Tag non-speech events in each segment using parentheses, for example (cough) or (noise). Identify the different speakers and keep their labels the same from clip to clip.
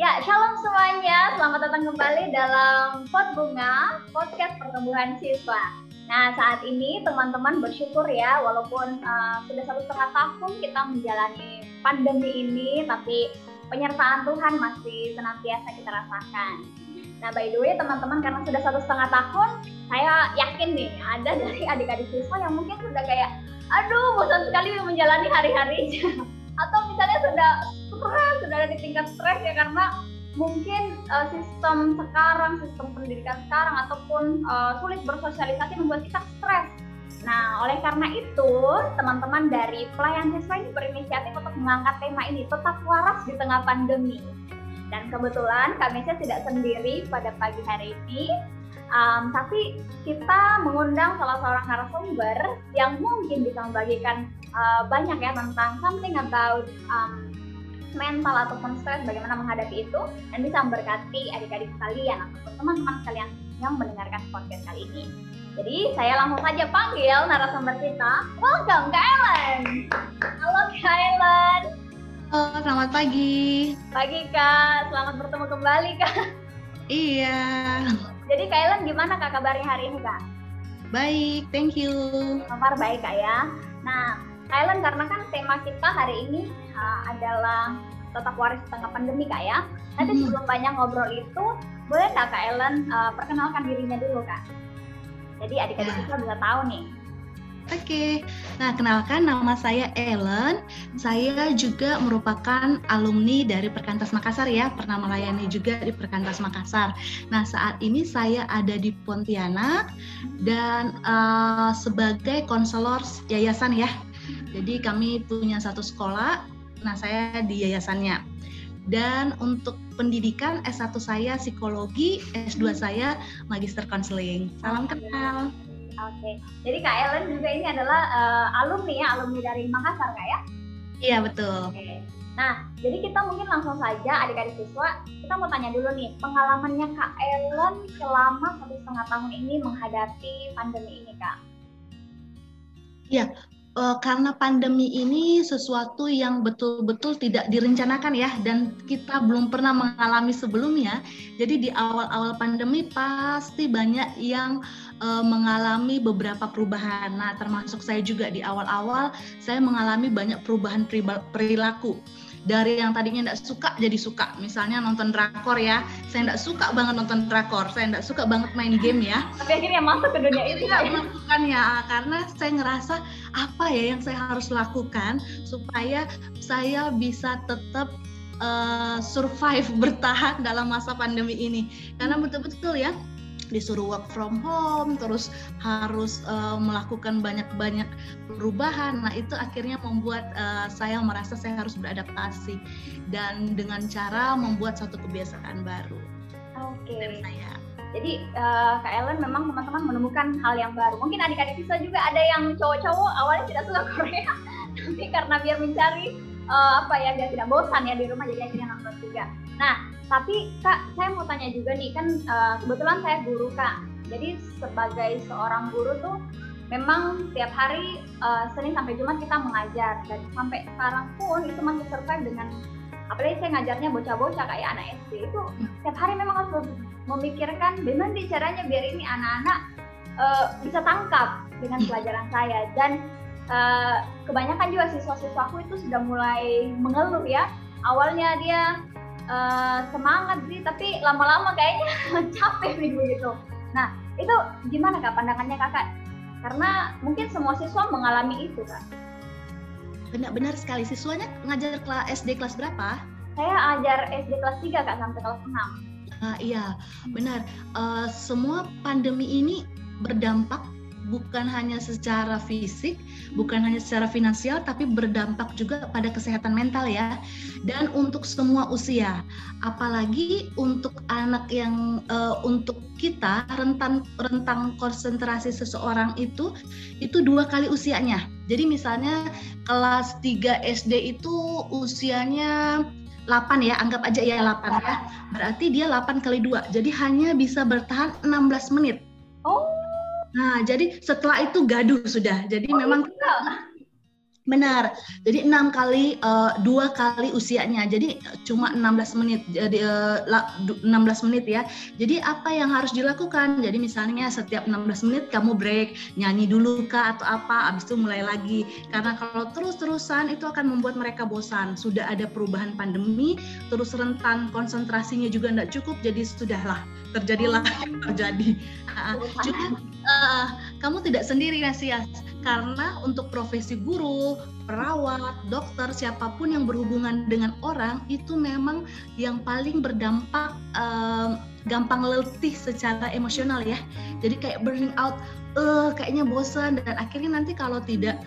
Speaker 1: Ya, shalom semuanya. Selamat datang kembali dalam Pot Bunga, podcast pertumbuhan siswa. Nah, saat ini teman-teman bersyukur ya, walaupun uh, sudah satu setengah tahun kita menjalani pandemi ini, tapi penyertaan Tuhan masih senantiasa kita rasakan. Nah, by the way, teman-teman, karena sudah satu setengah tahun, saya yakin nih, ada dari adik-adik siswa yang mungkin sudah kayak, aduh, bosan sekali menjalani hari-harinya. (laughs) Atau misalnya sudah stres, sudah ada di tingkat stres ya karena mungkin uh, sistem sekarang, sistem pendidikan sekarang ataupun uh, sulit bersosialisasi membuat kita stres. Nah, oleh karena itu, teman-teman dari pelayan siswa ini berinisiatif untuk mengangkat tema ini, tetap waras di tengah pandemi. Dan kebetulan kami saya tidak sendiri pada pagi hari ini, um, tapi kita mengundang salah seorang narasumber yang mungkin bisa membagikan uh, banyak ya tentang something about um, mental ataupun stres bagaimana menghadapi itu dan bisa memberkati adik-adik kalian ataupun teman-teman kalian yang mendengarkan podcast kali ini. Jadi saya langsung saja panggil narasumber kita. Welcome Kak Ellen. Halo Kak Ellen.
Speaker 2: Halo, selamat pagi.
Speaker 1: Pagi Kak, selamat bertemu kembali Kak.
Speaker 2: Iya.
Speaker 1: Jadi Kak Ellen gimana Kak kabarnya hari ini Kak?
Speaker 2: Baik, thank you.
Speaker 1: Kabar baik Kak ya. Nah, Kak Ellen karena kan tema kita hari ini uh, adalah tetap waris tengah pandemi kak ya. Nanti hmm. sebelum banyak ngobrol itu, boleh nggak kak Ellen uh, perkenalkan dirinya dulu kak? Jadi adik-adik kita bisa tahu nih.
Speaker 2: Oke, okay. nah kenalkan nama saya Ellen. Saya juga merupakan alumni dari Perkantas Makassar ya, pernah melayani juga di Perkantas Makassar. Nah saat ini saya ada di Pontianak dan uh, sebagai konselor yayasan ya. Jadi kami punya satu sekolah Nah, saya di yayasannya. Dan untuk pendidikan S1 saya psikologi, S2 saya magister konseling. Salam kenal.
Speaker 1: Oke. Jadi Kak Ellen juga ini adalah uh, alumni ya, alumni dari Makassar Kak ya?
Speaker 2: Iya, betul.
Speaker 1: Oke. Nah, jadi kita mungkin langsung saja adik-adik siswa, kita mau tanya dulu nih, pengalamannya Kak Ellen selama satu setengah tahun ini menghadapi pandemi ini Kak.
Speaker 2: Iya, uh, karena pandemi ini sesuatu yang betul-betul tidak direncanakan ya dan kita belum pernah mengalami sebelumnya. Jadi di awal-awal pandemi pasti banyak yang uh, mengalami beberapa perubahan. Nah, termasuk saya juga di awal-awal saya mengalami banyak perubahan perilaku dari yang tadinya tidak suka jadi suka. Misalnya nonton drakor ya. Saya tidak suka banget nonton drakor. Saya tidak suka banget main game ya.
Speaker 1: Tapi akhirnya masuk ke dunia itu
Speaker 2: ya melakukan ya. Karena saya ngerasa apa ya yang saya harus lakukan supaya saya bisa tetap uh, survive (laughs) bertahan dalam masa pandemi ini. Karena betul-betul ya disuruh work from home terus harus uh, melakukan banyak-banyak perubahan nah itu akhirnya membuat uh, saya merasa saya harus beradaptasi dan dengan cara membuat satu kebiasaan baru
Speaker 1: oke okay. saya jadi uh, Kak Ellen memang teman-teman menemukan hal yang baru. Mungkin adik-adik siswa juga ada yang cowok-cowok awalnya tidak suka Korea, (laughs) tapi karena biar mencari uh, apa ya biar tidak bosan ya di rumah jadi akhirnya nonton juga. Nah tapi kak saya mau tanya juga nih kan uh, kebetulan saya guru kak. Jadi sebagai seorang guru tuh memang tiap hari uh, Senin sampai Jumat kita mengajar. Dan sampai sekarang pun itu masih survive dengan apalagi saya ngajarnya bocah-bocah kayak anak SD itu tiap hari memang harus memikirkan bagaimana caranya biar ini anak-anak uh, bisa tangkap dengan pelajaran saya. Dan uh, kebanyakan juga siswa-siswaku itu sudah mulai mengeluh ya. Awalnya dia uh, semangat sih tapi lama-lama kayaknya (laughs) capek nih begitu nah itu gimana kak pandangannya kakak karena mungkin semua siswa mengalami itu kak.
Speaker 2: Benar-benar sekali. Siswanya ngajar kelas SD kelas berapa?
Speaker 1: Saya ajar SD kelas 3 kak sampai kelas 6
Speaker 2: uh, iya. Benar. Uh, semua pandemi ini berdampak bukan hanya secara fisik, bukan hanya secara finansial, tapi berdampak juga pada kesehatan mental ya. Dan untuk semua usia, apalagi untuk anak yang uh, untuk kita rentan rentang konsentrasi seseorang itu itu dua kali usianya. Jadi misalnya kelas 3 SD itu usianya 8 ya, anggap aja ya 8 ya. Berarti dia 8 kali 2. Jadi hanya bisa bertahan 16 menit.
Speaker 1: Oh,
Speaker 2: Nah, jadi setelah itu gaduh sudah. Jadi oh, memang iya. Benar. Jadi enam kali uh, dua kali usianya. Jadi cuma 16 menit. Jadi uh, 16 menit ya. Jadi apa yang harus dilakukan? Jadi misalnya setiap 16 menit kamu break, nyanyi dulu kah atau apa, habis itu mulai lagi. Karena kalau terus-terusan itu akan membuat mereka bosan. Sudah ada perubahan pandemi, terus rentan konsentrasinya juga tidak cukup, jadi sudahlah terjadilah yang terjadi. Uh, juga uh, kamu tidak sendiri Nasias karena untuk profesi guru, perawat, dokter, siapa pun yang berhubungan dengan orang itu memang yang paling berdampak uh, gampang letih secara emosional ya. Jadi kayak burning out, uh, kayaknya bosan dan akhirnya nanti kalau tidak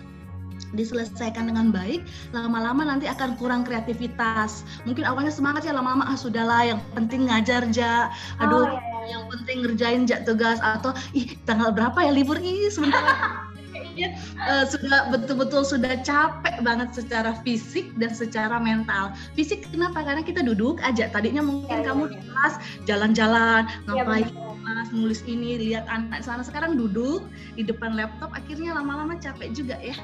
Speaker 2: diselesaikan dengan baik, lama-lama nanti akan kurang kreativitas. Mungkin awalnya semangat ya, lama-lama ah sudahlah, yang penting ngajar ja, aduh, oh, iya, iya. Yang penting ngerjain ja tugas atau ih tanggal berapa ya libur ih sebentar ya, uh, sudah betul-betul sudah capek banget secara fisik dan secara mental. Fisik kenapa? Karena kita duduk aja. Tadinya mungkin ya, kamu ya. di kelas jalan-jalan, ngapain ya, nulis ini, lihat anak sana. Sekarang duduk di depan laptop, akhirnya lama-lama capek juga ya.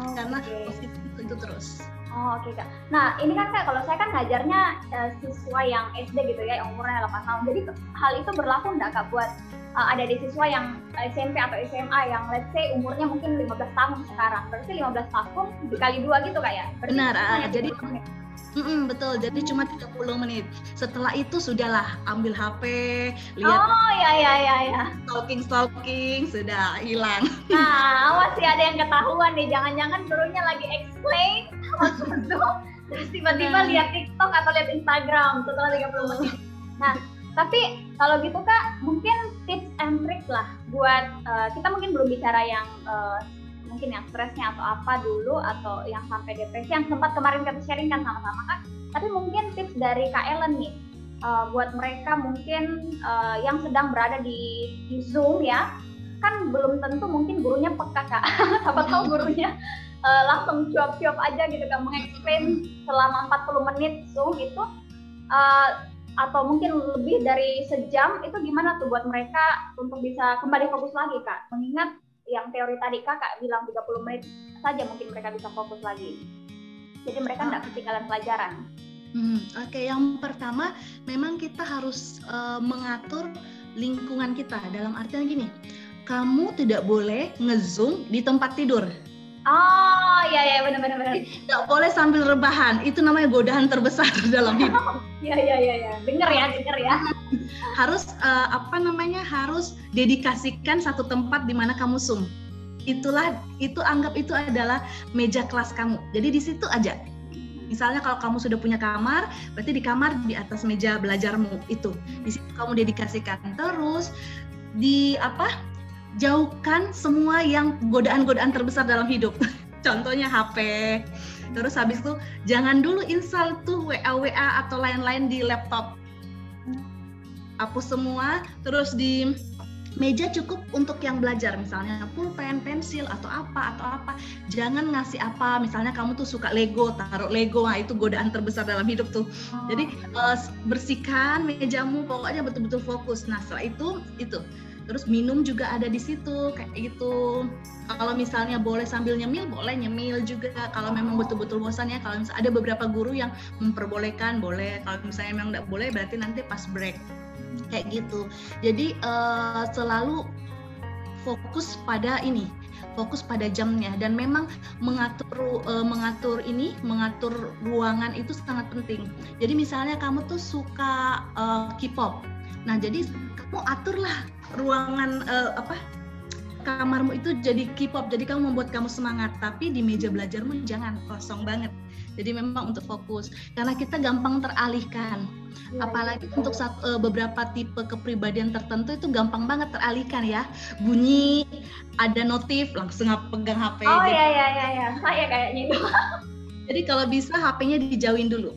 Speaker 2: Oh, Karena okay. positif itu terus.
Speaker 1: Oh oke okay, kak. Nah ini kan kak kalau saya kan ngajarnya uh, siswa yang SD gitu ya, yang umurnya 8 tahun. Jadi hal itu berlaku nggak kak buat uh, ada di siswa yang SMP atau SMA yang let's say umurnya mungkin 15 tahun sekarang. Berarti 15 tahun dikali dua gitu kak ya?
Speaker 2: Berarti Benar, uh, jadi Mm -mm, betul, jadi cuma 30 menit. Setelah itu sudahlah ambil HP, lihat
Speaker 1: Oh ya ya ya ya.
Speaker 2: Stalking stalking sudah hilang.
Speaker 1: Nah, masih ada yang ketahuan nih, jangan-jangan gurunya lagi explain terus tiba-tiba lihat TikTok atau lihat Instagram setelah 30 menit. Nah, tapi kalau gitu kak, mungkin tips and trick lah buat uh, kita mungkin belum bicara yang uh, mungkin yang stresnya atau apa dulu atau yang sampai depresi yang sempat kemarin kita sharing kan sama-sama kan. Tapi mungkin tips dari Kak Ellen nih uh, buat mereka mungkin uh, yang sedang berada di, di Zoom ya kan belum tentu mungkin gurunya peka kak (laughs) siapa tahu gurunya uh, langsung cuap-cuap aja gitu kan mengeksplain selama 40 menit Zoom itu uh, atau mungkin lebih dari sejam itu gimana tuh buat mereka untuk bisa kembali fokus lagi kak? Mengingat yang teori tadi kakak bilang 30 menit saja mungkin mereka bisa fokus lagi. Jadi mereka tidak ketinggalan pelajaran.
Speaker 2: Hmm, oke. Okay. yang pertama memang kita harus uh, mengatur lingkungan kita. Dalam artian gini kamu tidak boleh ngezoom di tempat tidur
Speaker 1: Oh iya iya benar benar benar.
Speaker 2: Tidak boleh sambil rebahan. Itu namanya godaan terbesar (laughs) dalam hidup. (laughs)
Speaker 1: Iya iya iya ya. Dengar ya, dengar ya.
Speaker 2: harus uh, apa namanya? Harus dedikasikan satu tempat di mana kamu zoom. Itulah itu anggap itu adalah meja kelas kamu. Jadi di situ aja. Misalnya kalau kamu sudah punya kamar, berarti di kamar di atas meja belajarmu itu. Di situ kamu dedikasikan. Terus di apa? Jauhkan semua yang godaan-godaan terbesar dalam hidup. (laughs) Contohnya HP. Terus habis itu jangan dulu install tuh WA WA atau lain-lain di laptop. Hapus semua, terus di meja cukup untuk yang belajar misalnya pulpen, pensil atau apa atau apa. Jangan ngasih apa, misalnya kamu tuh suka Lego, taruh Lego, nah itu godaan terbesar dalam hidup tuh. Jadi uh, bersihkan mejamu, pokoknya betul-betul fokus. Nah setelah itu itu terus minum juga ada di situ kayak gitu. Kalau misalnya boleh sambil nyemil boleh nyemil juga. Kalau memang betul-betul bosan ya kalau misalnya ada beberapa guru yang memperbolehkan boleh. Kalau misalnya memang tidak boleh berarti nanti pas break. Kayak gitu. Jadi uh, selalu fokus pada ini fokus pada jamnya. Dan memang mengatur uh, mengatur ini mengatur ruangan itu sangat penting. Jadi misalnya kamu tuh suka uh, K-pop. Nah jadi kamu aturlah ruangan uh, apa kamarmu itu jadi K-pop jadi kamu membuat kamu semangat. Tapi di meja belajarmu jangan kosong banget. Jadi memang untuk fokus. Karena kita gampang teralihkan. Ya, apalagi ya. untuk satu, uh, beberapa tipe kepribadian tertentu itu gampang banget teralihkan ya. Bunyi ada notif langsung pegang HP
Speaker 1: oh iya iya iya ya. saya kayaknya itu.
Speaker 2: Jadi kalau bisa HP-nya dijauhin dulu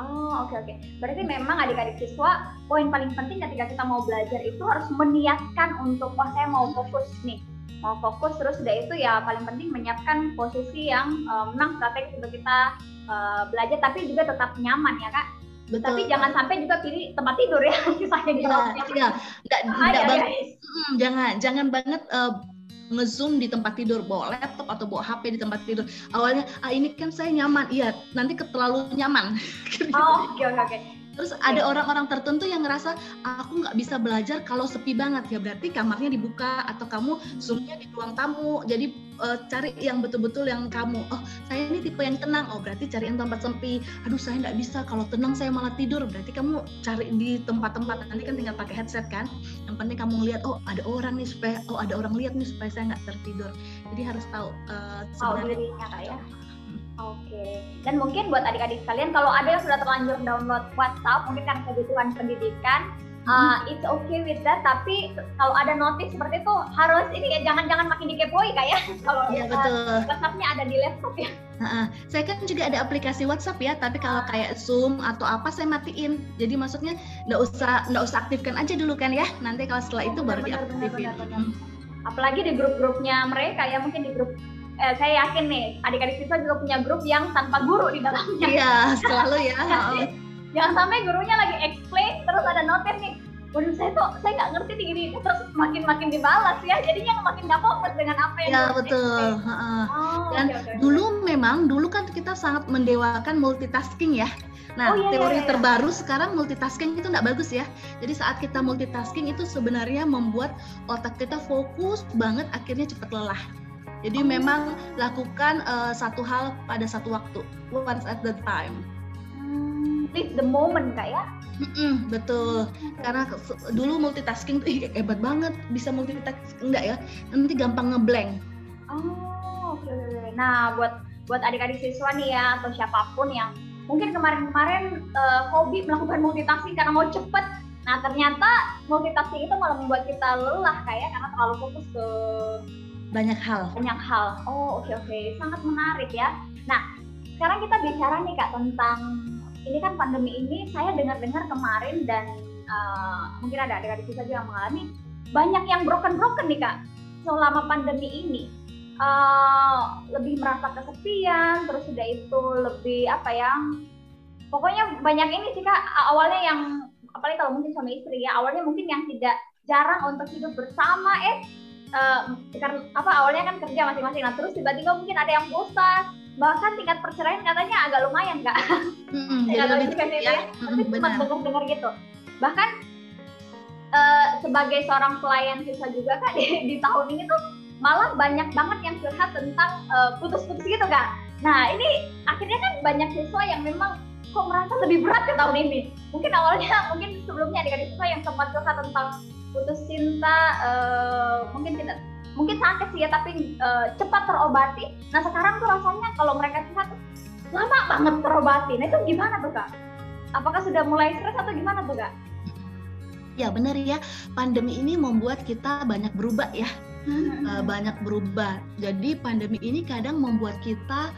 Speaker 1: Oh oke okay, oke. Okay. Berarti memang adik-adik siswa poin paling penting ketika kita mau belajar itu harus meniatkan untuk wah saya mau fokus nih, mau fokus terus udah itu ya paling penting menyiapkan posisi yang um, memang strategi untuk kita uh, belajar tapi juga tetap nyaman ya kak. Betul. Tapi jangan sampai juga pilih tempat tidur ya (laughs) misalnya di
Speaker 2: ya, ya. Enggak, enggak, enggak banget. Jangan jangan banget uh, ngezoom di tempat tidur bawa laptop atau bawa HP di tempat tidur. Awalnya ah ini kan saya nyaman. Iya nanti terlalu nyaman. (laughs)
Speaker 1: Oh oke oke oke
Speaker 2: Terus ada orang-orang tertentu yang ngerasa aku nggak bisa belajar kalau sepi banget ya berarti kamarnya dibuka atau kamu zoomnya di ruang tamu. Jadi uh, cari yang betul-betul yang kamu. Oh saya ini tipe yang tenang. Oh berarti cari yang tempat sepi. Aduh saya nggak bisa kalau tenang saya malah tidur. Berarti kamu cari di tempat-tempat nanti kan tinggal pakai headset kan. Yang penting kamu lihat oh ada orang nih supaya oh ada orang lihat nih supaya saya nggak tertidur. Jadi harus tahu uh,
Speaker 1: sebenarnya oh, ya. Dan mungkin buat adik-adik sekalian, kalau ada yang sudah terlanjur download WhatsApp, mungkin karena kebutuhan pendidikan, uh, it's okay with that. Tapi kalau ada notif seperti itu harus ini ya jangan-jangan makin dikepoi kayak ya. (laughs) kalau
Speaker 2: ya, betul.
Speaker 1: WhatsAppnya ada di laptop ya.
Speaker 2: Nah, saya kan juga ada aplikasi WhatsApp ya, tapi kalau kayak Zoom atau apa saya matiin. Jadi maksudnya nggak usah nggak usah aktifkan aja dulu kan ya. Nanti kalau setelah itu oh, baru diaktifin.
Speaker 1: Hmm. Apalagi di grup-grupnya mereka ya, mungkin di grup eh, saya yakin nih adik-adik siswa juga punya grup yang tanpa guru di dalamnya.
Speaker 2: Iya, selalu ya. (laughs)
Speaker 1: Jangan sampai gurunya lagi explain terus ada notif nih. Waduh saya tuh saya nggak ngerti nih gini terus makin makin dibalas ya jadinya makin nggak fokus dengan apa yang
Speaker 2: ya betul oh, dan okay, okay. dulu memang dulu kan kita sangat mendewakan multitasking ya Nah, oh, iya, teori iya, iya. terbaru sekarang multitasking itu nggak bagus ya. Jadi saat kita multitasking itu sebenarnya membuat otak kita fokus banget, akhirnya cepat lelah. Jadi memang lakukan uh, satu hal pada satu waktu, once at the time.
Speaker 1: Hmm, live the moment kak ya?
Speaker 2: Mm-mm, betul. Karena dulu multitasking tuh hebat banget, bisa multitasking enggak ya? Nanti gampang ngeblank.
Speaker 1: Oh, oke. Okay. Nah, buat buat adik-adik siswa nih ya atau siapa pun yang mungkin kemarin-kemarin uh, hobi melakukan multitasking karena mau cepet Nah ternyata multitasking itu malah membuat kita lelah kayak karena terlalu fokus ke
Speaker 2: banyak hal.
Speaker 1: Banyak hal. Oh, oke okay, oke. Okay. Sangat menarik ya. Nah, sekarang kita bicara nih Kak tentang ini kan pandemi ini saya dengar-dengar kemarin dan uh, mungkin ada adik-adik kita juga mengalami banyak yang broken-broken nih Kak selama pandemi ini. Uh, lebih merasa kesepian, terus sudah itu lebih apa ya? Pokoknya banyak ini sih Kak awalnya yang apalagi kalau mungkin suami istri ya, awalnya mungkin yang tidak jarang untuk hidup bersama eh uh, karena apa awalnya kan kerja masing-masing. Nah terus tiba-tiba mungkin ada yang bosan. Bahkan tingkat perceraian katanya agak lumayan kak. Hmm, (laughs)
Speaker 2: jadi lebih
Speaker 1: ya, ya. tapi cuma dengar-dengar gitu. Bahkan uh, sebagai seorang pelayan siswa juga kak (laughs) di, di tahun ini tuh malah banyak banget yang curhat tentang uh, putus-putus gitu kak. Nah ini akhirnya kan banyak siswa yang memang kok merasa lebih berat ke tahun ini. Mungkin awalnya mungkin sebelumnya adik-adik siswa yang sempat curhat tentang putus cinta uh, mungkin tidak mungkin sakit sih ya tapi uh, cepat terobati. Nah sekarang tuh rasanya kalau mereka curhat lama banget terobati. Nah itu gimana tuh kak? Apakah sudah mulai stres atau gimana tuh kak?
Speaker 2: Ya benar ya. Pandemi ini membuat kita banyak berubah ya. Uh, banyak berubah. Jadi pandemi ini kadang membuat kita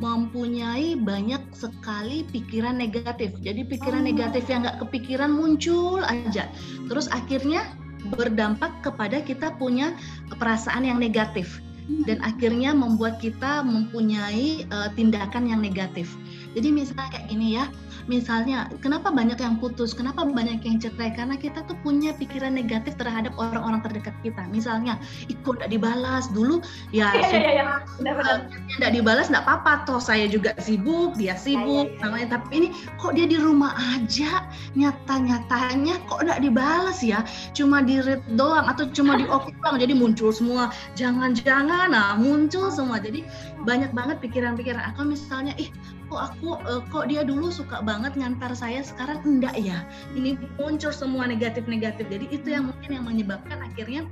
Speaker 2: mempunyai banyak sekali pikiran negatif. Jadi pikiran oh. negatif yang nggak kepikiran muncul aja. Terus akhirnya berdampak kepada kita punya perasaan yang negatif dan hmm. akhirnya membuat kita mempunyai uh, tindakan yang negatif. Jadi misalnya kayak gini ya, misalnya kenapa banyak yang putus, kenapa banyak yang cerai karena kita tuh punya pikiran negatif terhadap orang-orang terdekat kita. Misalnya, ikut tidak dibalas dulu, ya
Speaker 1: iya, iya, iya.
Speaker 2: tidak dibalas tidak apa-apa, toh saya juga sibuk, dia sibuk, ya, ya, ya. namanya. Tapi ini kok dia di rumah aja, nyata-nyatanya kok tidak dibalas ya, cuma di read doang atau cuma di oke doang, jadi muncul semua, jangan-jangan, nah muncul semua. Jadi banyak banget pikiran-pikiran. Atau misalnya, ih kok aku uh, kok dia dulu suka banget ngantar saya sekarang enggak ya ini muncul semua negatif-negatif jadi itu yang mungkin yang menyebabkan akhirnya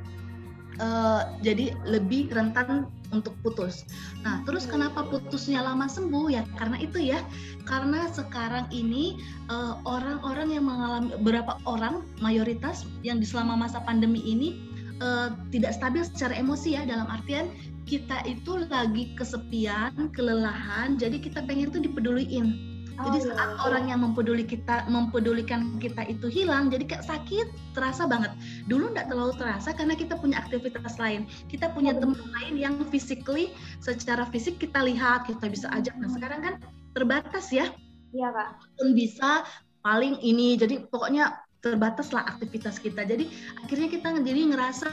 Speaker 2: uh, jadi lebih rentan untuk putus. Nah, terus kenapa putusnya lama sembuh ya? Karena itu ya, karena sekarang ini eh, orang-orang uh, yang mengalami beberapa orang mayoritas yang di selama masa pandemi ini uh, tidak stabil secara emosi ya dalam artian kita itu lagi kesepian, kelelahan, jadi kita pengen itu dipeduliin. Oh, jadi iya, saat iya. orang yang mempeduli kita, mempedulikan kita itu hilang, jadi kayak sakit terasa banget. Dulu nggak terlalu terasa karena kita punya aktivitas lain, kita punya oh, teman lain yang physically, secara fisik kita lihat, kita bisa ajak. Nah sekarang kan terbatas ya.
Speaker 1: Iya kak.
Speaker 2: Pun bisa paling ini, jadi pokoknya terbatas lah aktivitas kita. Jadi akhirnya kita jadi ngerasa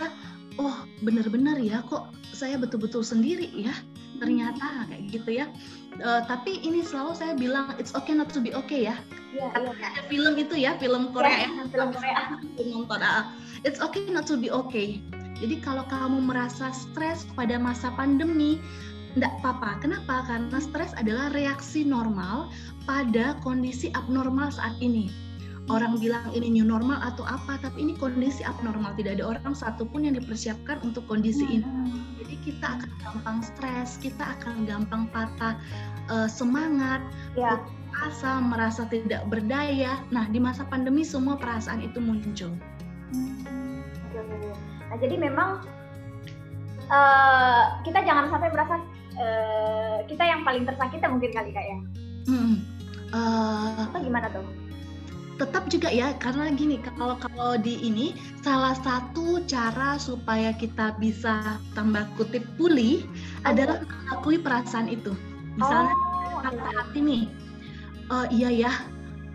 Speaker 2: oh benar-benar ya kok saya betul-betul sendiri ya ternyata kayak gitu ya uh, tapi ini selalu saya bilang it's okay not to be okay ya yeah, yeah. ada film itu ya film Korea yeah, ya, film Korea nonton uh, it's okay not to be okay jadi kalau kamu merasa stres pada masa pandemi tidak apa-apa. Kenapa? Karena stres adalah reaksi normal pada kondisi abnormal saat ini orang bilang ini new normal atau apa, tapi ini kondisi abnormal. Tidak ada orang satupun yang dipersiapkan untuk kondisi hmm. ini. Kita akan gampang stres, kita akan gampang patah uh, semangat, ya. asa, merasa tidak berdaya. Nah, di masa pandemi semua perasaan itu muncul.
Speaker 1: Hmm. Nah, jadi memang uh, kita jangan sampai merasa uh, kita yang paling tersakiti mungkin kali kak ya. Hmm. Uh, Atau gimana tuh?
Speaker 2: Tetap juga ya karena gini kalau kalau di ini salah satu cara supaya kita bisa tambah kutip pulih oh. adalah mengakui perasaan itu misalnya oh. patah hati nih uh, iya ya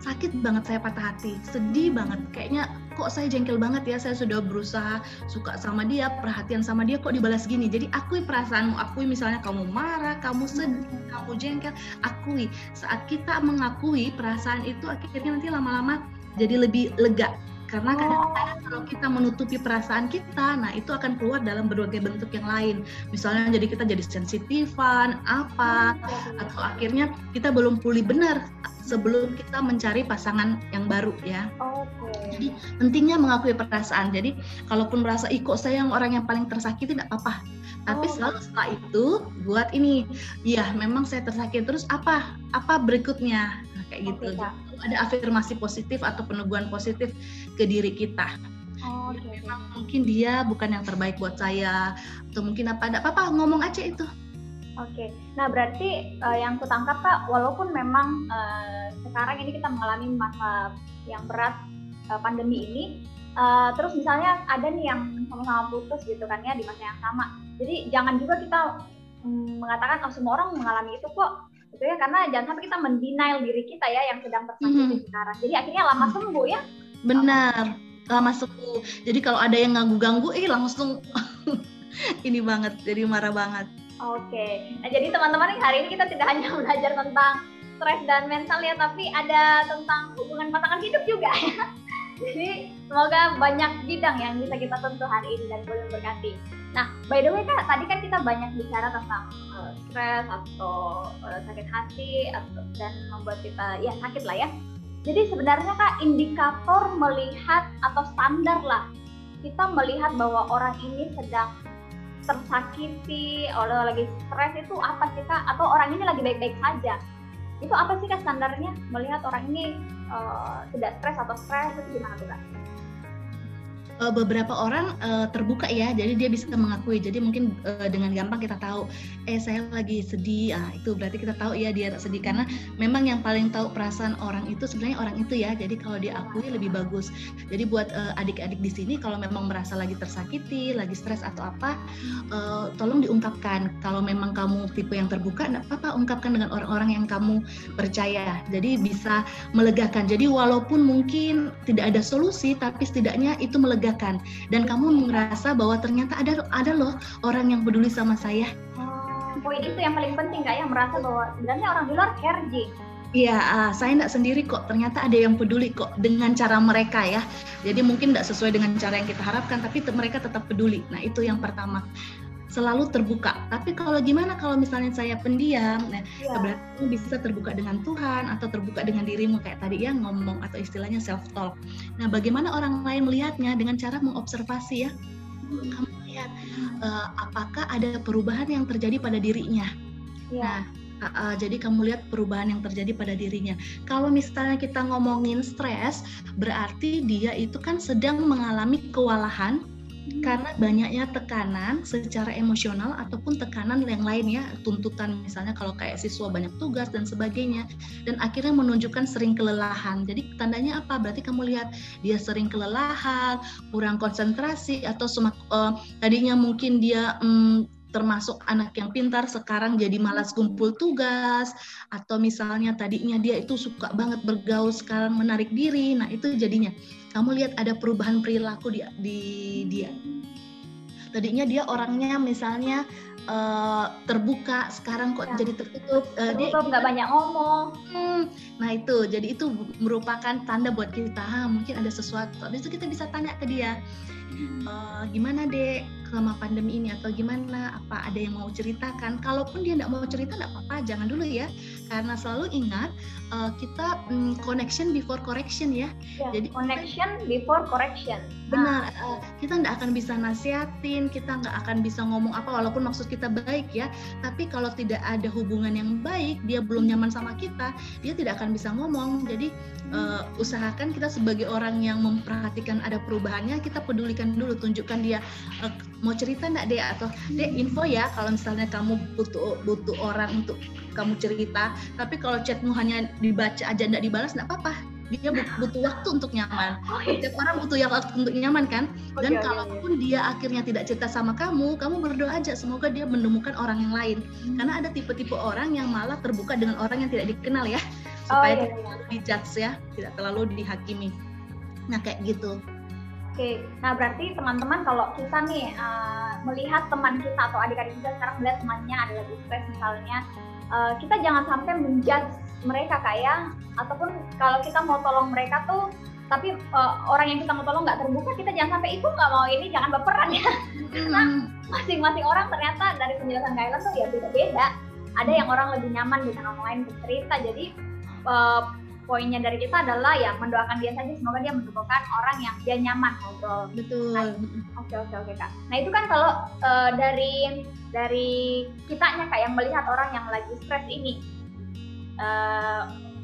Speaker 2: sakit banget saya patah hati sedih banget kayaknya kok saya jengkel banget ya saya sudah berusaha suka sama dia perhatian sama dia kok dibalas gini? Jadi akui perasaanmu akui misalnya kamu marah kamu sedih kamu jengkel akui. Saat kita mengakui perasaan itu akhirnya nanti lama-lama jadi lebih lega. Karena kadang-kadang kalau kita menutupi perasaan kita, nah itu akan keluar dalam berbagai bentuk yang lain. Misalnya jadi kita jadi sensitifan, apa, atau akhirnya kita belum pulih benar sebelum kita mencari pasangan yang baru ya. Okay. Jadi pentingnya mengakui perasaan. Jadi kalaupun merasa iko saya yang orang yang paling tersakiti tidak apa-apa. Tapi oh. selalu setelah itu buat ini, ya memang saya tersakiti terus apa? Apa berikutnya? Nah, kayak gitu. Okay, ada afirmasi positif atau peneguhan positif ke diri kita. Oh, okay. Memang mungkin dia bukan yang terbaik buat saya atau mungkin apa enggak apa-apa ngomong aja itu.
Speaker 1: Oke, okay. nah berarti uh, yang kutangkap Pak, walaupun memang uh, sekarang ini kita mengalami masa yang berat uh, pandemi ini, uh, terus misalnya ada nih yang sama-sama putus gitu kan ya di masa yang sama. Jadi jangan juga kita um, mengatakan oh semua orang mengalami itu kok gitu ya karena jangan sampai kita mendenial diri kita ya yang sedang tersakiti hmm. sekarang jadi akhirnya lama sembuh ya
Speaker 2: benar lama sembuh jadi kalau ada yang ganggu-ganggu eh langsung (laughs) ini banget jadi marah banget
Speaker 1: oke. Nah jadi teman-teman hari ini kita tidak (laughs) hanya belajar tentang stres dan mental ya tapi ada tentang hubungan pasangan hidup juga ya. (laughs) Jadi semoga banyak bidang yang bisa kita tentu hari ini dan boleh berkati Nah, by the way kak, tadi kan kita banyak bicara tentang uh, stres atau uh, sakit hati atau, dan membuat kita ya sakit lah ya. Jadi sebenarnya kak indikator melihat atau standar lah kita melihat bahwa orang ini sedang tersakiti atau lagi stres itu apa sih kak? Atau orang ini lagi baik-baik saja? Itu apa sih kak standarnya melihat orang ini uh, tidak stres atau stres itu gimana tuh kak?
Speaker 2: Uh, beberapa orang uh, terbuka ya, jadi dia bisa mengakui. Jadi mungkin uh, dengan gampang kita tahu, eh saya lagi sedih, ah itu berarti kita tahu ya dia sedih karena memang yang paling tahu perasaan orang itu sebenarnya orang itu ya. Jadi kalau diakui lebih bagus. Jadi buat adik-adik uh, di sini kalau memang merasa lagi tersakiti, lagi stres atau apa, uh, tolong diungkapkan. Kalau memang kamu tipe yang terbuka, enggak apa-apa ungkapkan dengan orang-orang yang kamu percaya. Jadi bisa melegakan. Jadi walaupun mungkin tidak ada solusi, tapi setidaknya itu melegakan melegakan dan kamu merasa bahwa ternyata ada ada loh orang yang peduli sama saya.
Speaker 1: Oh, poin itu yang paling penting kak ya merasa bahwa sebenarnya orang di luar care
Speaker 2: Iya, uh, saya tidak sendiri kok. Ternyata ada yang peduli kok dengan cara mereka ya. Jadi mungkin tidak sesuai dengan cara yang kita harapkan, tapi mereka tetap peduli. Nah itu yang pertama selalu terbuka. Tapi kalau gimana kalau misalnya saya pendiam, nah ya. berarti bisa terbuka dengan Tuhan atau terbuka dengan dirimu kayak tadi ya ngomong atau istilahnya self talk. Nah, bagaimana orang lain melihatnya dengan cara mengobservasi ya. Kamu lihat uh, apakah ada perubahan yang terjadi pada dirinya. Ya. Nah, uh, uh, jadi kamu lihat perubahan yang terjadi pada dirinya. Kalau misalnya kita ngomongin stres, berarti dia itu kan sedang mengalami kewalahan karena banyaknya tekanan secara emosional ataupun tekanan yang lain ya tuntutan misalnya kalau kayak siswa banyak tugas dan sebagainya dan akhirnya menunjukkan sering kelelahan. Jadi tandanya apa? Berarti kamu lihat dia sering kelelahan kurang konsentrasi atau semak, uh, tadinya mungkin dia um, termasuk anak yang pintar sekarang jadi malas kumpul tugas atau misalnya tadinya dia itu suka banget bergaul sekarang menarik diri nah itu jadinya. Kamu lihat ada perubahan perilaku di, di dia. Tadinya dia orangnya misalnya uh, terbuka sekarang kok ya. jadi tertutup
Speaker 1: uh, tertutup nggak banyak ngomong. Hmm,
Speaker 2: nah itu jadi itu merupakan tanda buat kita ah, mungkin ada sesuatu. Habis itu kita bisa tanya ke dia uh, gimana dek selama pandemi ini atau gimana apa ada yang mau ceritakan? Kalaupun dia tidak mau cerita tidak apa-apa jangan dulu ya. Karena selalu ingat uh, kita um, connection before correction ya,
Speaker 1: ya jadi connection before correction.
Speaker 2: Benar uh, kita tidak akan bisa nasihatin kita nggak akan bisa ngomong apa walaupun maksud kita baik ya. Tapi kalau tidak ada hubungan yang baik dia belum nyaman sama kita dia tidak akan bisa ngomong. Jadi uh, usahakan kita sebagai orang yang memperhatikan ada perubahannya kita pedulikan dulu tunjukkan dia uh, mau cerita enggak deh atau deh info ya kalau misalnya kamu butuh butuh orang untuk kamu cerita. Tapi kalau chatmu hanya dibaca aja enggak dibalas enggak apa-apa dia butuh waktu untuk nyaman. Oh, iya. Setiap orang butuh yang waktu untuk nyaman kan. Dan okay, kalaupun okay. dia akhirnya tidak cerita sama kamu, kamu berdoa aja semoga dia menemukan orang yang lain. Hmm. Karena ada tipe-tipe orang yang malah terbuka dengan orang yang tidak dikenal ya, supaya oh, iya, iya. tidak terlalu dijudge ya, tidak terlalu dihakimi. Nah kayak gitu.
Speaker 1: Oke, nah berarti teman-teman kalau kita nih uh, melihat teman kita atau adik-adik kita sekarang melihat temannya ada lagi stres misalnya, uh, kita jangan sampai menjudge mereka kayak ataupun kalau kita mau tolong mereka tuh tapi uh, orang yang kita mau tolong nggak terbuka kita jangan sampai itu nggak mau ini jangan berperan ya (laughs) karena masing-masing orang ternyata dari penjelasan Kailan tuh ya beda-beda ada yang orang lebih nyaman dengan orang lain bercerita jadi uh, poinnya dari kita adalah ya mendoakan dia saja semoga dia menemukan orang yang dia nyaman ngobrol.
Speaker 2: Betul.
Speaker 1: Nah, oke oke oke kak. Nah itu kan kalau uh, dari dari kitanya kak yang melihat orang yang lagi stres ini, uh,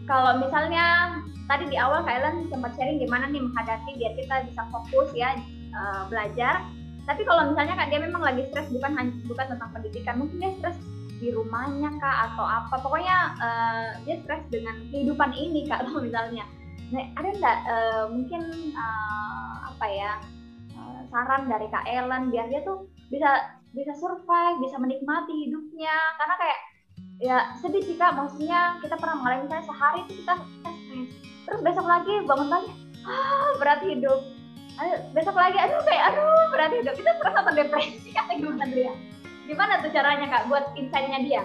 Speaker 1: kalau misalnya tadi di awal kak Ellen sempat sharing gimana nih menghadapi biar kita bisa fokus ya uh, belajar. Tapi kalau misalnya kak dia memang lagi stres bukan hanya bukan tentang pendidikan, mungkin dia stres di rumahnya kak atau apa. Pokoknya uh, dia stres dengan kehidupan ini kak (laughs) kalau misalnya. Nah, ada nggak uh, mungkin uh, apa ya uh, saran dari kak Ellen biar dia tuh bisa bisa survive bisa menikmati hidupnya? Karena kayak ya sedih sih kak. Maksudnya kita pernah mengalami misalnya sehari itu kita stres. Terus besok lagi bangun lagi ah berat hidup. Aduh, besok lagi aduh kayak aduh berat hidup. Itu stres atau depresi atau gimana dia Gimana tuh caranya Kak buat insight-nya dia?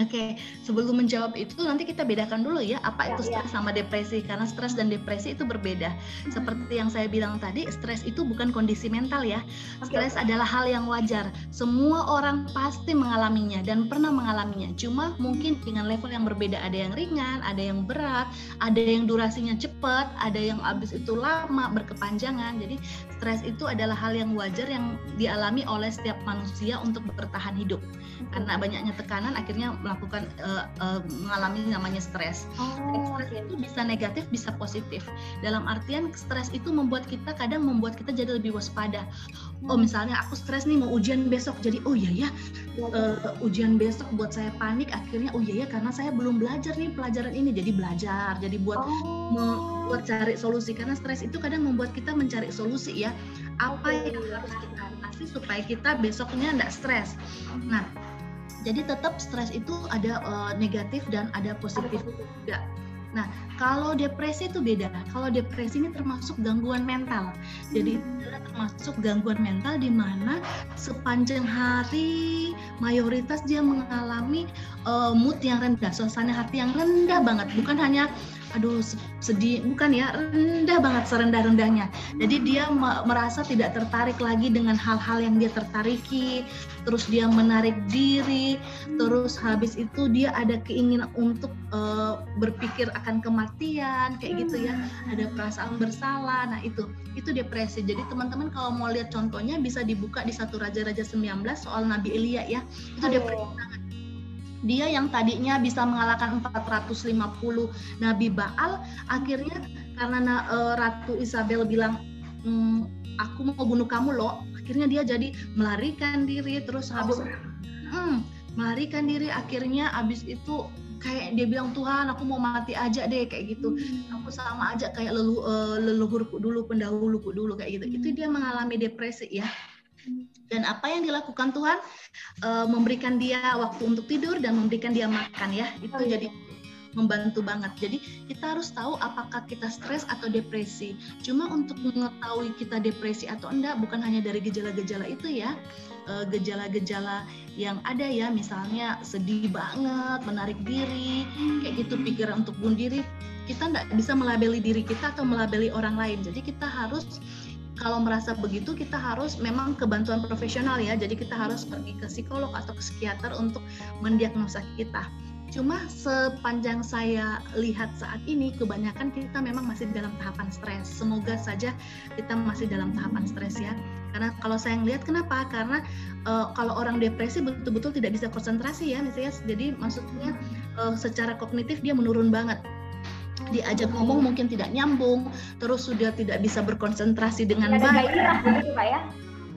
Speaker 2: Oke, okay. sebelum menjawab itu nanti kita bedakan dulu ya apa ya, itu stres ya. sama depresi karena stres dan depresi itu berbeda. Hmm. Seperti yang saya bilang tadi, stres itu bukan kondisi mental ya. Stres okay. adalah hal yang wajar. Semua orang pasti mengalaminya dan pernah mengalaminya. Cuma mungkin dengan level yang berbeda. Ada yang ringan, ada yang berat, ada yang durasinya cepat, ada yang habis itu lama berkepanjangan. Jadi stres itu adalah hal yang wajar yang dialami oleh setiap manusia untuk bertahan hidup. Karena banyaknya tekanan akhirnya melakukan uh, uh, mengalami namanya stres. Oh, stres itu bisa negatif, bisa positif. Dalam artian stres itu membuat kita kadang membuat kita jadi lebih waspada. Oh hmm. misalnya aku stres nih mau ujian besok, jadi oh iya ya uh, ujian besok buat saya panik. Akhirnya oh iya ya karena saya belum belajar nih pelajaran ini, jadi belajar, jadi buat oh. buat cari solusi. Karena stres itu kadang membuat kita mencari solusi ya. Apa yang harus kita kasih supaya kita besoknya tidak stres. Nah jadi tetap stres itu ada uh, negatif dan ada positif juga. Nah, kalau depresi itu beda. Kalau depresi ini termasuk gangguan mental. Jadi hmm. termasuk gangguan mental di mana sepanjang hari mayoritas dia mengalami uh, mood yang rendah, suasana hati yang rendah banget. Bukan hanya aduh sedih. Bukan ya rendah banget serendah-rendahnya. Jadi dia merasa tidak tertarik lagi dengan hal-hal yang dia tertariki. Terus dia menarik diri. Terus habis itu dia ada keinginan untuk uh, berpikir akan kematian kayak gitu ya. Ada perasaan bersalah. Nah itu itu depresi. Jadi teman-teman kalau mau lihat contohnya bisa dibuka di satu Raja-Raja 19 soal Nabi Elia ya. Itu depresi sangat dia yang tadinya bisa mengalahkan 450 nabi Baal akhirnya karena uh, Ratu Isabel bilang mm, aku mau bunuh kamu loh akhirnya dia jadi melarikan diri terus habis hmm, melarikan diri. Akhirnya habis itu kayak dia bilang Tuhan aku mau mati aja deh kayak gitu. Aku sama aja kayak lelu, uh, leluhurku dulu pendahuluku dulu kayak gitu. Itu dia mengalami depresi ya dan apa yang dilakukan Tuhan e, memberikan dia waktu untuk tidur dan memberikan dia makan ya itu oh, iya. jadi membantu banget. Jadi kita harus tahu apakah kita stres atau depresi. Cuma untuk mengetahui kita depresi atau enggak bukan hanya dari gejala-gejala itu ya. Eh, gejala-gejala yang ada ya misalnya sedih banget, menarik diri, kayak gitu pikiran untuk bunuh diri. Kita enggak bisa melabeli diri kita atau melabeli orang lain. Jadi kita harus kalau merasa begitu kita harus memang kebantuan profesional ya. Jadi kita harus pergi ke psikolog atau ke psikiater untuk mendiagnosa kita. Cuma sepanjang saya lihat saat ini, kebanyakan kita memang masih dalam tahapan stres. Semoga saja kita masih dalam tahapan stres ya. Karena kalau saya lihat kenapa? Karena uh, kalau orang depresi betul-betul tidak bisa konsentrasi ya, misalnya. Jadi maksudnya uh, secara kognitif dia menurun banget diajak ngomong mungkin tidak nyambung, terus sudah tidak bisa berkonsentrasi dengan baik. Gitu, Pak ya?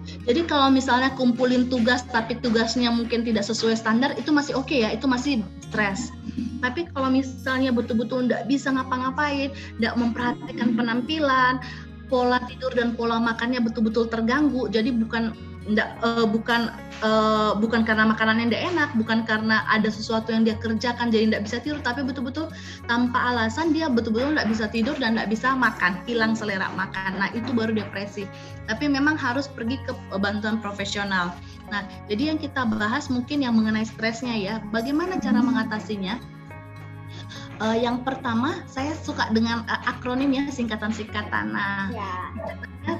Speaker 2: Jadi kalau misalnya kumpulin tugas tapi tugasnya mungkin tidak sesuai standar itu masih oke okay ya, itu masih stres. Tapi kalau misalnya betul-betul tidak bisa ngapa-ngapain, tidak memperhatikan penampilan, pola tidur dan pola makannya betul-betul terganggu, jadi bukan enggak, uh, eh, bukan uh, bukan karena makanan yang tidak enak, bukan karena ada sesuatu yang dia kerjakan jadi tidak bisa tidur, tapi betul-betul tanpa alasan dia betul-betul tidak bisa tidur dan tidak bisa makan, hilang selera makan. Nah itu baru depresi. Tapi memang harus pergi ke bantuan profesional. Nah jadi yang kita bahas mungkin yang mengenai stresnya ya, bagaimana cara mengatasinya? Uh, yang pertama, saya suka dengan uh, akronim ya, singkatan-singkatan. Nah, ya.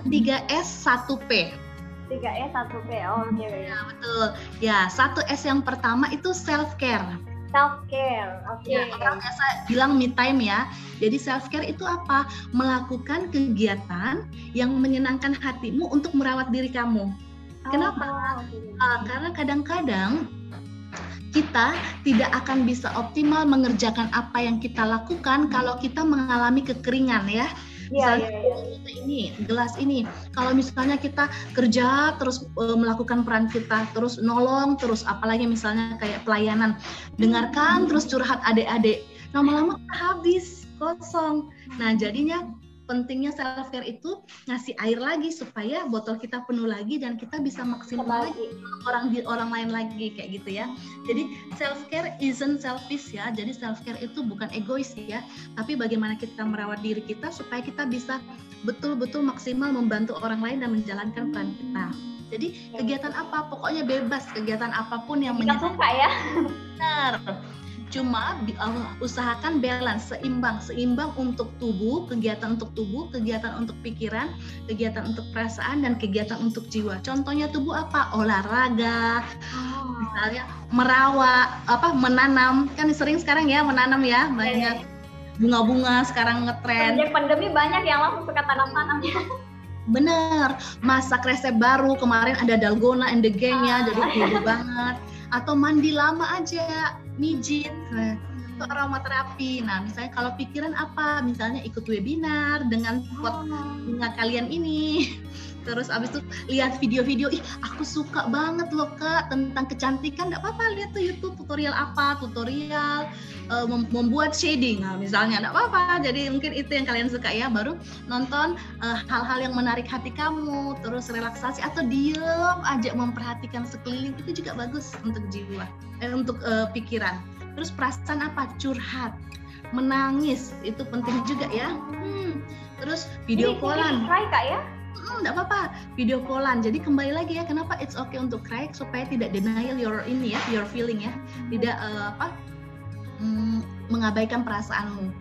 Speaker 2: 3S 1P
Speaker 1: tiga S satu P oh
Speaker 2: ya betul. Ya satu S yang pertama itu self care
Speaker 1: self care oke. Okay. ya,
Speaker 2: orang biasa bilang me time ya. Jadi self care itu apa? Melakukan kegiatan yang menyenangkan hatimu untuk merawat diri kamu. Oh, kenapa? okay. uh, karena kadang-kadang kita tidak akan bisa optimal mengerjakan apa yang kita lakukan kalau kita mengalami kekeringan ya Iya, iya, iya. ini gelas ini. Kalau misalnya kita kerja terus e, melakukan peran kita, terus nolong, terus apalagi misalnya kayak pelayanan, dengarkan terus curhat adik-adik, lama-lama habis kosong. Nah jadinya pentingnya self care itu ngasih air lagi supaya botol kita penuh lagi dan kita bisa maksimal lagi orang di orang lain lagi kayak gitu ya. Jadi self care isn't selfish ya. Jadi self care itu bukan egois ya, tapi bagaimana kita merawat diri kita supaya kita bisa betul-betul maksimal membantu orang lain dan menjalankan peran kita. Jadi kegiatan apa? Pokoknya bebas kegiatan apa pun yang
Speaker 1: menyenangkan. suka ya.
Speaker 2: Benar Cuma uh, usahakan balance, seimbang, seimbang untuk tubuh, kegiatan untuk tubuh, kegiatan untuk pikiran, kegiatan untuk perasaan dan kegiatan untuk jiwa. Contohnya tubuh apa? Olahraga, oh. misalnya merawat, apa menanam. Kan sering sekarang ya menanam ya, banyak bunga-bunga sekarang ngetren.
Speaker 1: Sejak pandemi banyak yang langsung suka tanam-tanam ya.
Speaker 2: Bener, masak resep baru kemarin ada dalgona and the gang-nya, ah. jadi cool banget. Atau mandi lama aja, mijit nah, itu aromaterapi. Nah misalnya kalau pikiran apa? Misalnya ikut webinar dengan pot bunga kalian ini. (laughs) Terus abis itu lihat video-video ih aku suka banget loh kak tentang kecantikan. Nggak apa-apa lihat tuh YouTube tutorial apa tutorial uh, membuat shading. Nah, misalnya nggak apa-apa jadi mungkin itu yang kalian suka ya. Baru nonton eh, hal-hal uh, yang menarik hati kamu terus relaksasi atau diem aja memperhatikan sekeliling itu juga bagus untuk jiwa eh, untuk uh, pikiran terus perasaan apa? Curhat. Menangis. Itu penting juga ya. Hmm. terus video callan.
Speaker 1: kak ya?
Speaker 2: Hmm, apa-apa. Video callan. Jadi kembali lagi ya kenapa it's okay untuk cry? Supaya tidak denial your ini ya your feeling ya. Tidak uh, apa? Mm, mengabaikan perasaanmu.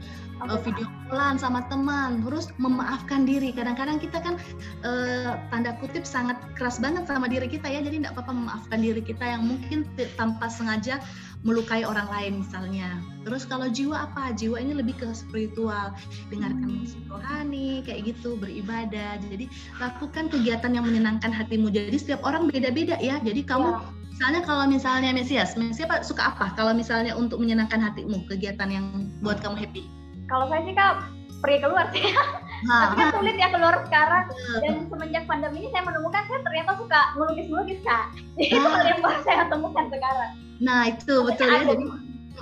Speaker 2: Uh, video callan sama teman. Terus memaafkan diri. Kadang-kadang kita kan uh, tanda kutip sangat keras banget sama diri kita ya. Jadi tidak apa-apa memaafkan diri kita yang mungkin tanpa sengaja melukai orang lain misalnya. Terus kalau jiwa apa? Jiwa ini lebih ke spiritual, dengarkan hmm. musik rohani kayak gitu, beribadah. Jadi lakukan kegiatan yang menyenangkan hatimu. Jadi setiap orang beda-beda ya. Jadi kamu ya. misalnya kalau misalnya Mesias, Mesias suka apa? Kalau misalnya untuk menyenangkan hatimu, kegiatan yang buat kamu happy?
Speaker 1: Kalau saya sih kak pergi keluar sih. (laughs) Nah, Tapi kan sulit ya keluar sekarang. Dan semenjak pandemi ini saya menemukan saya ternyata suka melukis-melukis kak. (laughs) Jadi itu yang baru saya temukan sekarang.
Speaker 2: Nah itu betul ya. Jadi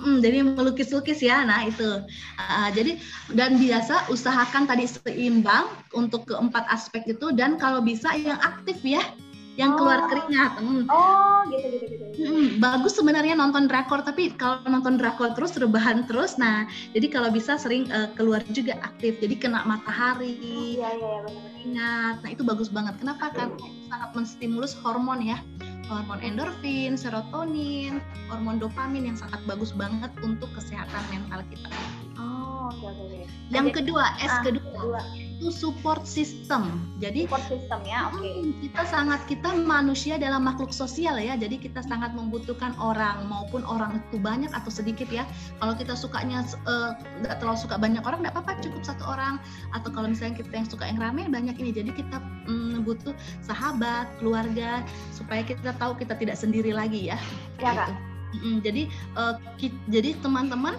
Speaker 2: Mm, jadi melukis-lukis ya, nah itu. Uh, jadi dan biasa usahakan tadi seimbang untuk keempat aspek itu dan kalau bisa yang aktif ya, yang keluar oh. keringat.
Speaker 1: Hmm. Oh, gitu gitu gitu.
Speaker 2: Hmm, bagus sebenarnya nonton drakor, tapi kalau nonton drakor terus rebahan terus, nah jadi kalau bisa sering uh, keluar juga aktif, jadi kena matahari.
Speaker 1: Iya iya ya, benar.
Speaker 2: Ingat, nah itu bagus banget. Kenapa? Karena itu sangat menstimulus hormon ya, hormon endorfin, serotonin, hormon dopamin yang sangat bagus banget untuk kesehatan mental kita.
Speaker 1: Oh, oke oke.
Speaker 2: Yang kedua, S ah, kedua. kedua itu support system. Jadi
Speaker 1: support system ya, oke. Okay.
Speaker 2: Kita sangat kita manusia dalam makhluk sosial ya. Jadi kita sangat membutuhkan orang maupun orang itu banyak atau sedikit ya. Kalau kita sukanya eh, nggak uh, terlalu suka banyak orang nggak apa-apa cukup satu orang. Atau kalau misalnya kita yang suka yang ramai banyak ini. Jadi kita mm, butuh sahabat, keluarga supaya kita tahu kita tidak sendiri lagi ya.
Speaker 1: Ya kak.
Speaker 2: Mm, jadi uh, ki, jadi teman-teman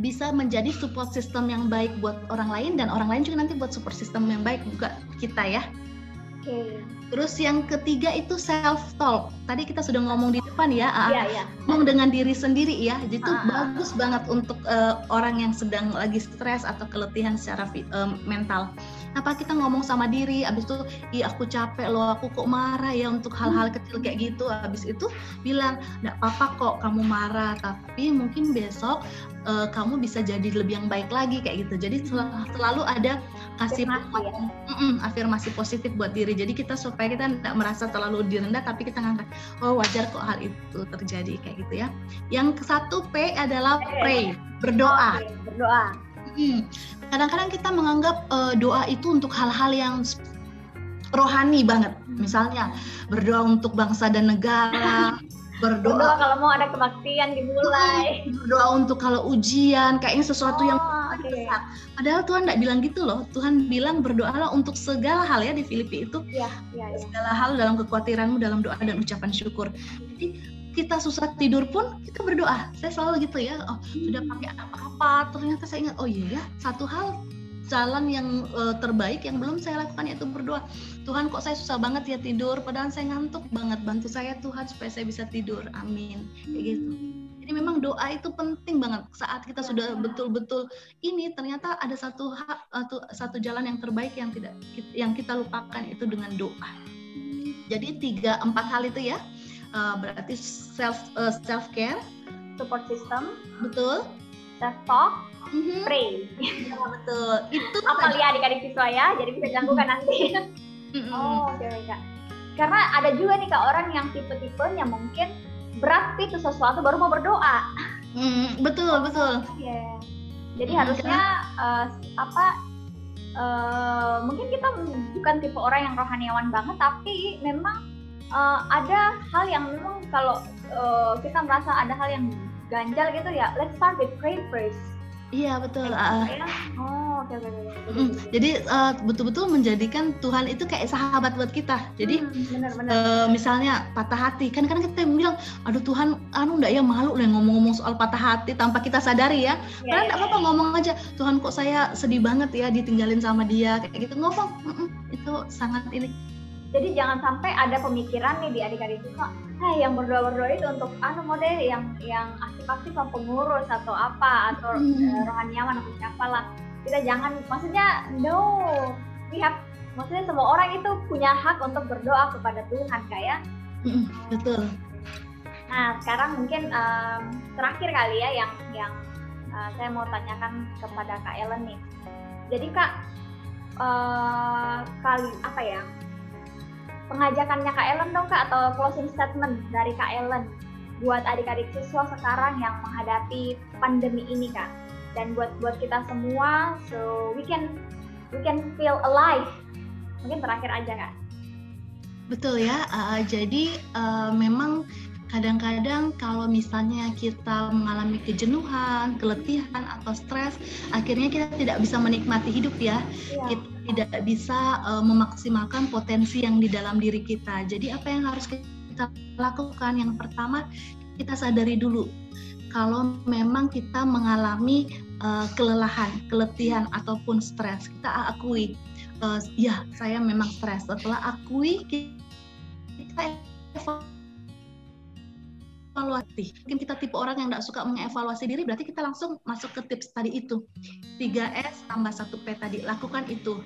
Speaker 2: bisa menjadi support system yang baik buat orang lain dan orang lain juga nanti buat support system yang baik juga kita ya.
Speaker 1: Oke. Okay.
Speaker 2: Terus yang ketiga itu self talk. Tadi kita sudah ngomong di depan ya,
Speaker 1: iya, iya.
Speaker 2: ngomong dengan diri sendiri ya. Jadi itu bagus banget untuk uh, orang yang sedang lagi stres atau keletihan secara uh, mental apa kita ngomong sama diri abis itu ih aku capek loh aku kok marah ya untuk hal-hal hmm. kecil kayak gitu abis itu bilang nggak apa-apa kok kamu marah tapi mungkin besok uh, kamu bisa jadi lebih yang baik lagi kayak gitu jadi selalu, selalu ada kasih afirmasi, ya? mm -mm, afirmasi positif buat diri jadi kita supaya kita tidak merasa terlalu direndah tapi kita ngangkat oh wajar kok hal itu terjadi kayak gitu ya. Yang satu P adalah pray berdoa.
Speaker 1: Berdoa.
Speaker 2: Hmm. Kadang-kadang kita menganggap uh, doa itu untuk hal-hal yang rohani banget. Misalnya berdoa untuk bangsa dan negara, (laughs) berdoa,
Speaker 1: kalau mau ada kebaktian dimulai,
Speaker 2: berdoa untuk kalau ujian, kayaknya sesuatu oh, yang okay. Padahal Tuhan tidak bilang gitu loh. Tuhan bilang berdoalah untuk segala hal ya di Filipi itu.
Speaker 1: Ya, ya, ya.
Speaker 2: Segala hal dalam kekhawatiranmu, dalam doa dan ucapan syukur. Jadi kita susah tidur pun kita berdoa. Saya selalu gitu ya. Oh, sudah pakai apa-apa, ternyata saya ingat, oh iya ya, satu hal jalan yang uh, terbaik yang belum saya lakukan yaitu berdoa. Tuhan kok saya susah banget ya tidur, padahal saya ngantuk banget. Bantu saya Tuhan supaya saya bisa tidur. Amin. Kayak gitu. Jadi memang doa itu penting banget saat kita sudah betul-betul ini ternyata ada satu hak atau satu jalan yang terbaik yang tidak yang kita lupakan itu dengan doa. Jadi tiga empat hal itu ya uh, berarti self uh, self care
Speaker 1: support system
Speaker 2: betul
Speaker 1: self talk mm-hmm. pray
Speaker 2: ya, betul. Itu
Speaker 1: apa lihat adik-adik siswa ya jadi bisa dilakukan nanti. Mm-hmm. oh oke okay, kak karena ada juga nih kak orang yang tipe-tipenya mungkin berat itu sesuatu baru mau berdoa.
Speaker 2: Mm, betul betul.
Speaker 1: Yeah. jadi mm, harusnya uh, apa uh, mungkin kita bukan tipe orang yang rohaniawan banget tapi memang uh, ada hal yang memang kalau uh, kita merasa ada hal yang ganjal gitu ya let's start with pray first
Speaker 2: Iya betul. Uh,
Speaker 1: oh oke okay, oke. Okay.
Speaker 2: Mm, jadi uh, betul-betul menjadikan Tuhan itu kayak sahabat buat kita. Jadi hmm, benar, benar. Uh, misalnya patah hati kan kan kita bilang, aduh Tuhan, anu enggak ya malu nih ngomong-ngomong soal patah hati tanpa kita sadari ya. Yeah, Karena enggak yeah, apa-apa yeah. ngomong aja, Tuhan kok saya sedih banget ya ditinggalin sama dia kayak gitu ngomong. Mm -mm, itu sangat ini
Speaker 1: jadi jangan sampai ada pemikiran nih di adik-adik itu nah yang berdoa-berdoa itu untuk anu model yang yang aktif-aktif pengurus atau apa atau hmm. uh, rohaniawan atau siapa lah. Kita jangan maksudnya no we have maksudnya semua orang itu punya hak untuk berdoa kepada Tuhan kayak.
Speaker 2: Hmm, betul.
Speaker 1: Nah sekarang mungkin um, terakhir kali ya yang yang uh, saya mau tanyakan kepada Kak Ellen nih. Jadi Kak uh, kali apa ya pengajakannya Kak Ellen dong Kak atau closing statement dari Kak Ellen buat adik-adik siswa sekarang yang menghadapi pandemi ini Kak dan buat buat kita semua so we can we can feel alive mungkin terakhir aja Kak
Speaker 2: betul ya uh, jadi uh, memang kadang-kadang kalau misalnya kita mengalami kejenuhan, keletihan atau stres, akhirnya kita tidak bisa menikmati hidup ya. ya. Kita tidak bisa uh, memaksimalkan potensi yang di dalam diri kita. Jadi apa yang harus kita lakukan? Yang pertama, kita sadari dulu kalau memang kita mengalami uh, kelelahan, keletihan ataupun stres, kita akui uh, ya saya memang stres. Setelah akui kita evaluasi. Mungkin kita tipe orang yang tidak suka mengevaluasi diri, berarti kita langsung masuk ke tips tadi itu. 3S tambah 1P tadi, lakukan itu.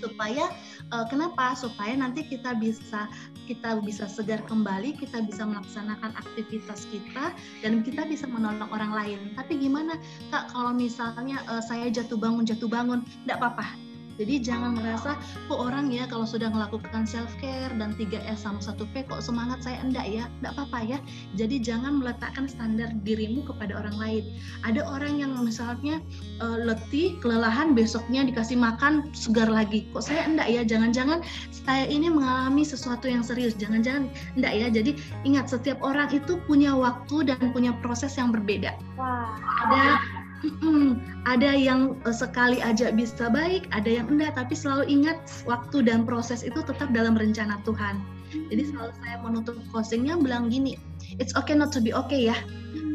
Speaker 2: supaya uh, kenapa supaya nanti kita bisa kita bisa segar kembali kita bisa melaksanakan aktivitas kita dan kita bisa menolong orang lain tapi gimana kak kalau misalnya uh, saya jatuh bangun jatuh bangun tidak apa-apa jadi jangan merasa kok orang ya kalau sudah melakukan self care dan 3S sama 1P kok semangat saya enggak ya, enggak apa-apa ya. Jadi jangan meletakkan standar dirimu kepada orang lain. Ada orang yang misalnya uh, letih, kelelahan, besoknya dikasih makan segar lagi. Kok saya enggak ya? Jangan-jangan saya ini mengalami sesuatu yang serius. Jangan-jangan enggak ya. Jadi ingat setiap orang itu punya waktu dan punya proses yang berbeda.
Speaker 1: Wah.
Speaker 2: Ada Mm-mm. Ada yang uh, sekali aja bisa baik, ada yang enggak, tapi selalu ingat waktu dan proses itu tetap dalam rencana Tuhan. Jadi selalu saya menutup closingnya bilang gini, it's okay not to be okay ya.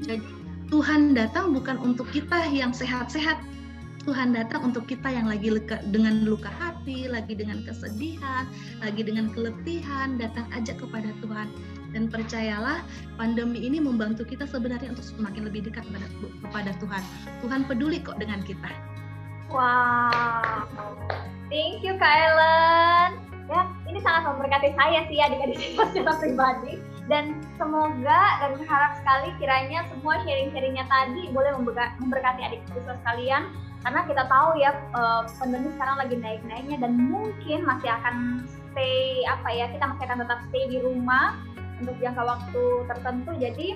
Speaker 2: Jadi Tuhan datang bukan untuk kita yang sehat-sehat, Tuhan datang untuk kita yang lagi leka, dengan luka hati, lagi dengan kesedihan, lagi dengan keletihan, datang aja kepada Tuhan. Dan percayalah, pandemi ini membantu kita sebenarnya untuk semakin lebih dekat kepada, kepada Tuhan. Tuhan peduli kok dengan kita.
Speaker 1: Wow, thank you Kak Ellen. Ya, ini sangat memberkati saya sih adik-adik saya (laughs) secara pribadi. Dan semoga dan berharap sekali kiranya semua sharing-sharingnya tadi boleh memberkati adik siswa sekalian. Karena kita tahu ya eh, pandemi sekarang lagi naik-naiknya dan mungkin masih akan stay apa ya kita masih akan tetap stay di rumah untuk jangka waktu tertentu. Jadi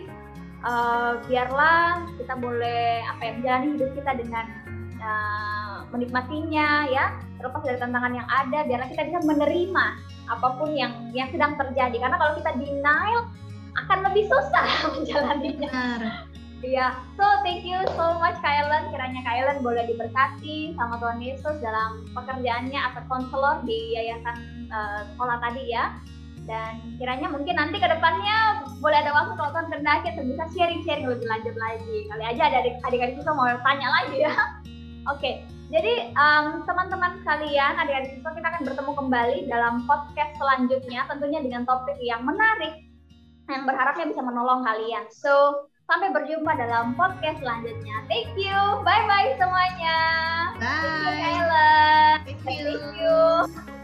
Speaker 1: uh, biarlah kita boleh apa ya menjalani hidup kita dengan uh, menikmatinya ya. Terlepas dari tantangan yang ada biarlah kita bisa menerima apa pun yang yang sedang terjadi. Karena kalau kita denial akan lebih susah (laughs) menjalaninya. Iya, so thank you so much Kailen. Kiranya Kailen boleh diberkati sama Tuhan Yesus dalam pekerjaannya atau konselor di yayasan uh, sekolah tadi ya dan kiranya mungkin nanti ke depannya boleh ada waktu kalau Tuhan kendaki atau bisa sharing-sharing lebih lanjut lagi. Kali aja ada adik-adik kita mau tanya lagi ya. (laughs) Oke okay. jadi um, teman-teman sekalian adik-adik kita kita akan bertemu kembali dalam podcast selanjutnya tentunya dengan topik yang menarik yang berharapnya bisa menolong kalian. So sampai berjumpa dalam podcast selanjutnya. Thank you. Bye bye semuanya.
Speaker 2: Bye.
Speaker 1: Thank you
Speaker 2: thank you,
Speaker 1: thank you.